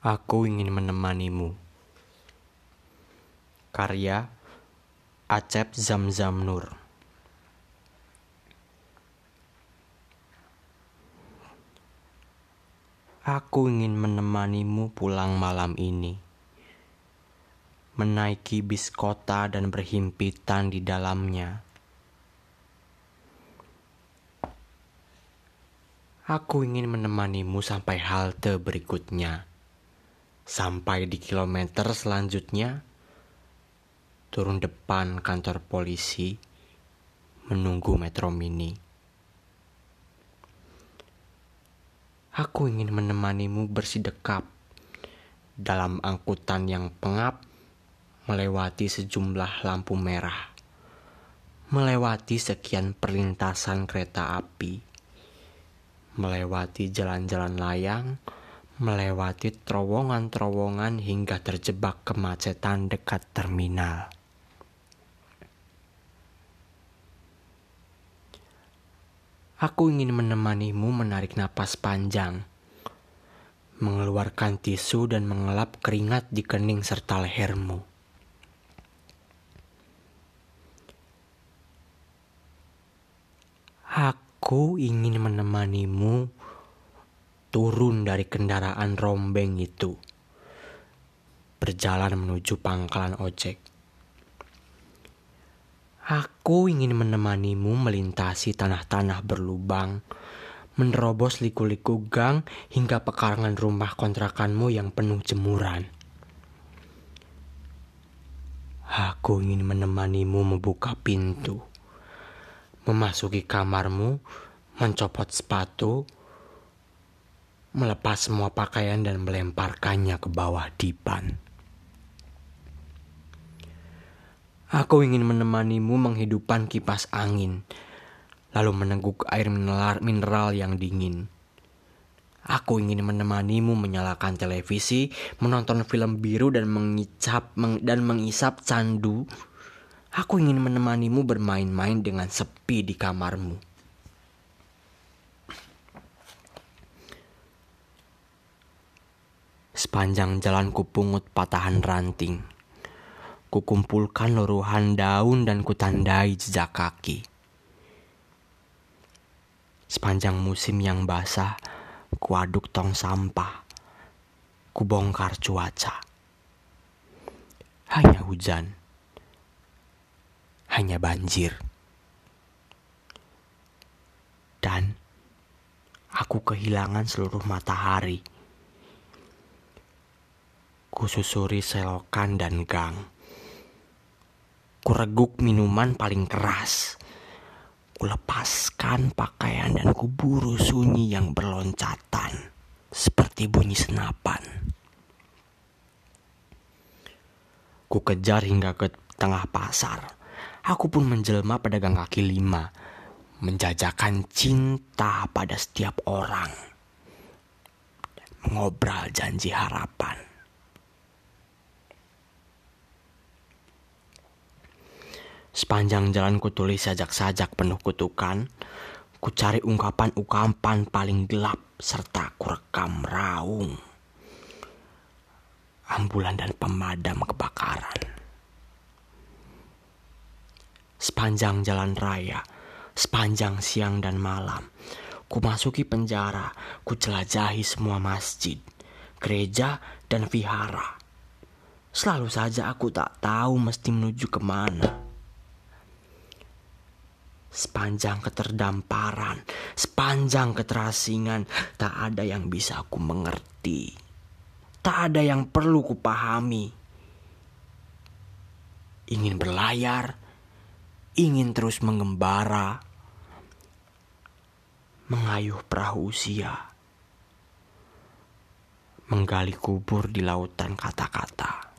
Aku ingin menemanimu. Karya Acep Zamzam Nur. Aku ingin menemanimu pulang malam ini. Menaiki bis kota dan berhimpitan di dalamnya. Aku ingin menemanimu sampai halte berikutnya Sampai di kilometer selanjutnya, turun depan kantor polisi, menunggu metro mini. Aku ingin menemanimu bersidekap dalam angkutan yang pengap melewati sejumlah lampu merah, melewati sekian perlintasan kereta api, melewati jalan-jalan layang, melewati terowongan-terowongan hingga terjebak kemacetan dekat terminal. Aku ingin menemanimu menarik napas panjang, mengeluarkan tisu dan mengelap keringat di kening serta lehermu. Aku ingin menemanimu turun dari kendaraan rombeng itu, berjalan menuju pangkalan ojek. Aku ingin menemanimu melintasi tanah-tanah berlubang, menerobos liku-liku gang hingga pekarangan rumah kontrakanmu yang penuh jemuran. Aku ingin menemanimu membuka pintu, memasuki kamarmu, mencopot sepatu, melepas semua pakaian dan melemparkannya ke bawah dipan. Aku ingin menemanimu menghidupkan kipas angin, lalu meneguk air mineral yang dingin. Aku ingin menemanimu menyalakan televisi, menonton film biru dan mengicap meng, dan mengisap candu. Aku ingin menemanimu bermain-main dengan sepi di kamarmu. Sepanjang jalan kupungut patahan ranting. Kukumpulkan luruhan daun dan kutandai jejak kaki. Sepanjang musim yang basah, kuaduk tong sampah. Kubongkar cuaca. Hanya hujan. Hanya banjir. Dan aku kehilangan seluruh matahari Kususuri selokan dan gang. Kureguk minuman paling keras. Kulepaskan pakaian dan kuburu sunyi yang berloncatan. Seperti bunyi senapan. Ku kejar hingga ke tengah pasar. Aku pun menjelma pedagang kaki lima. Menjajakan cinta pada setiap orang. Mengobral janji harapan. Sepanjang jalan ku tulis sajak-sajak penuh kutukan, ku cari ungkapan-ungkapan paling gelap serta ku rekam raung. Ambulan dan pemadam kebakaran. Sepanjang jalan raya, sepanjang siang dan malam, ku masuki penjara, ku jelajahi semua masjid, gereja, dan vihara. Selalu saja aku tak tahu mesti menuju ke mana sepanjang keterdamparan, sepanjang keterasingan, tak ada yang bisa aku mengerti. Tak ada yang perlu kupahami. Ingin berlayar, ingin terus mengembara, mengayuh perahu usia, menggali kubur di lautan kata-kata.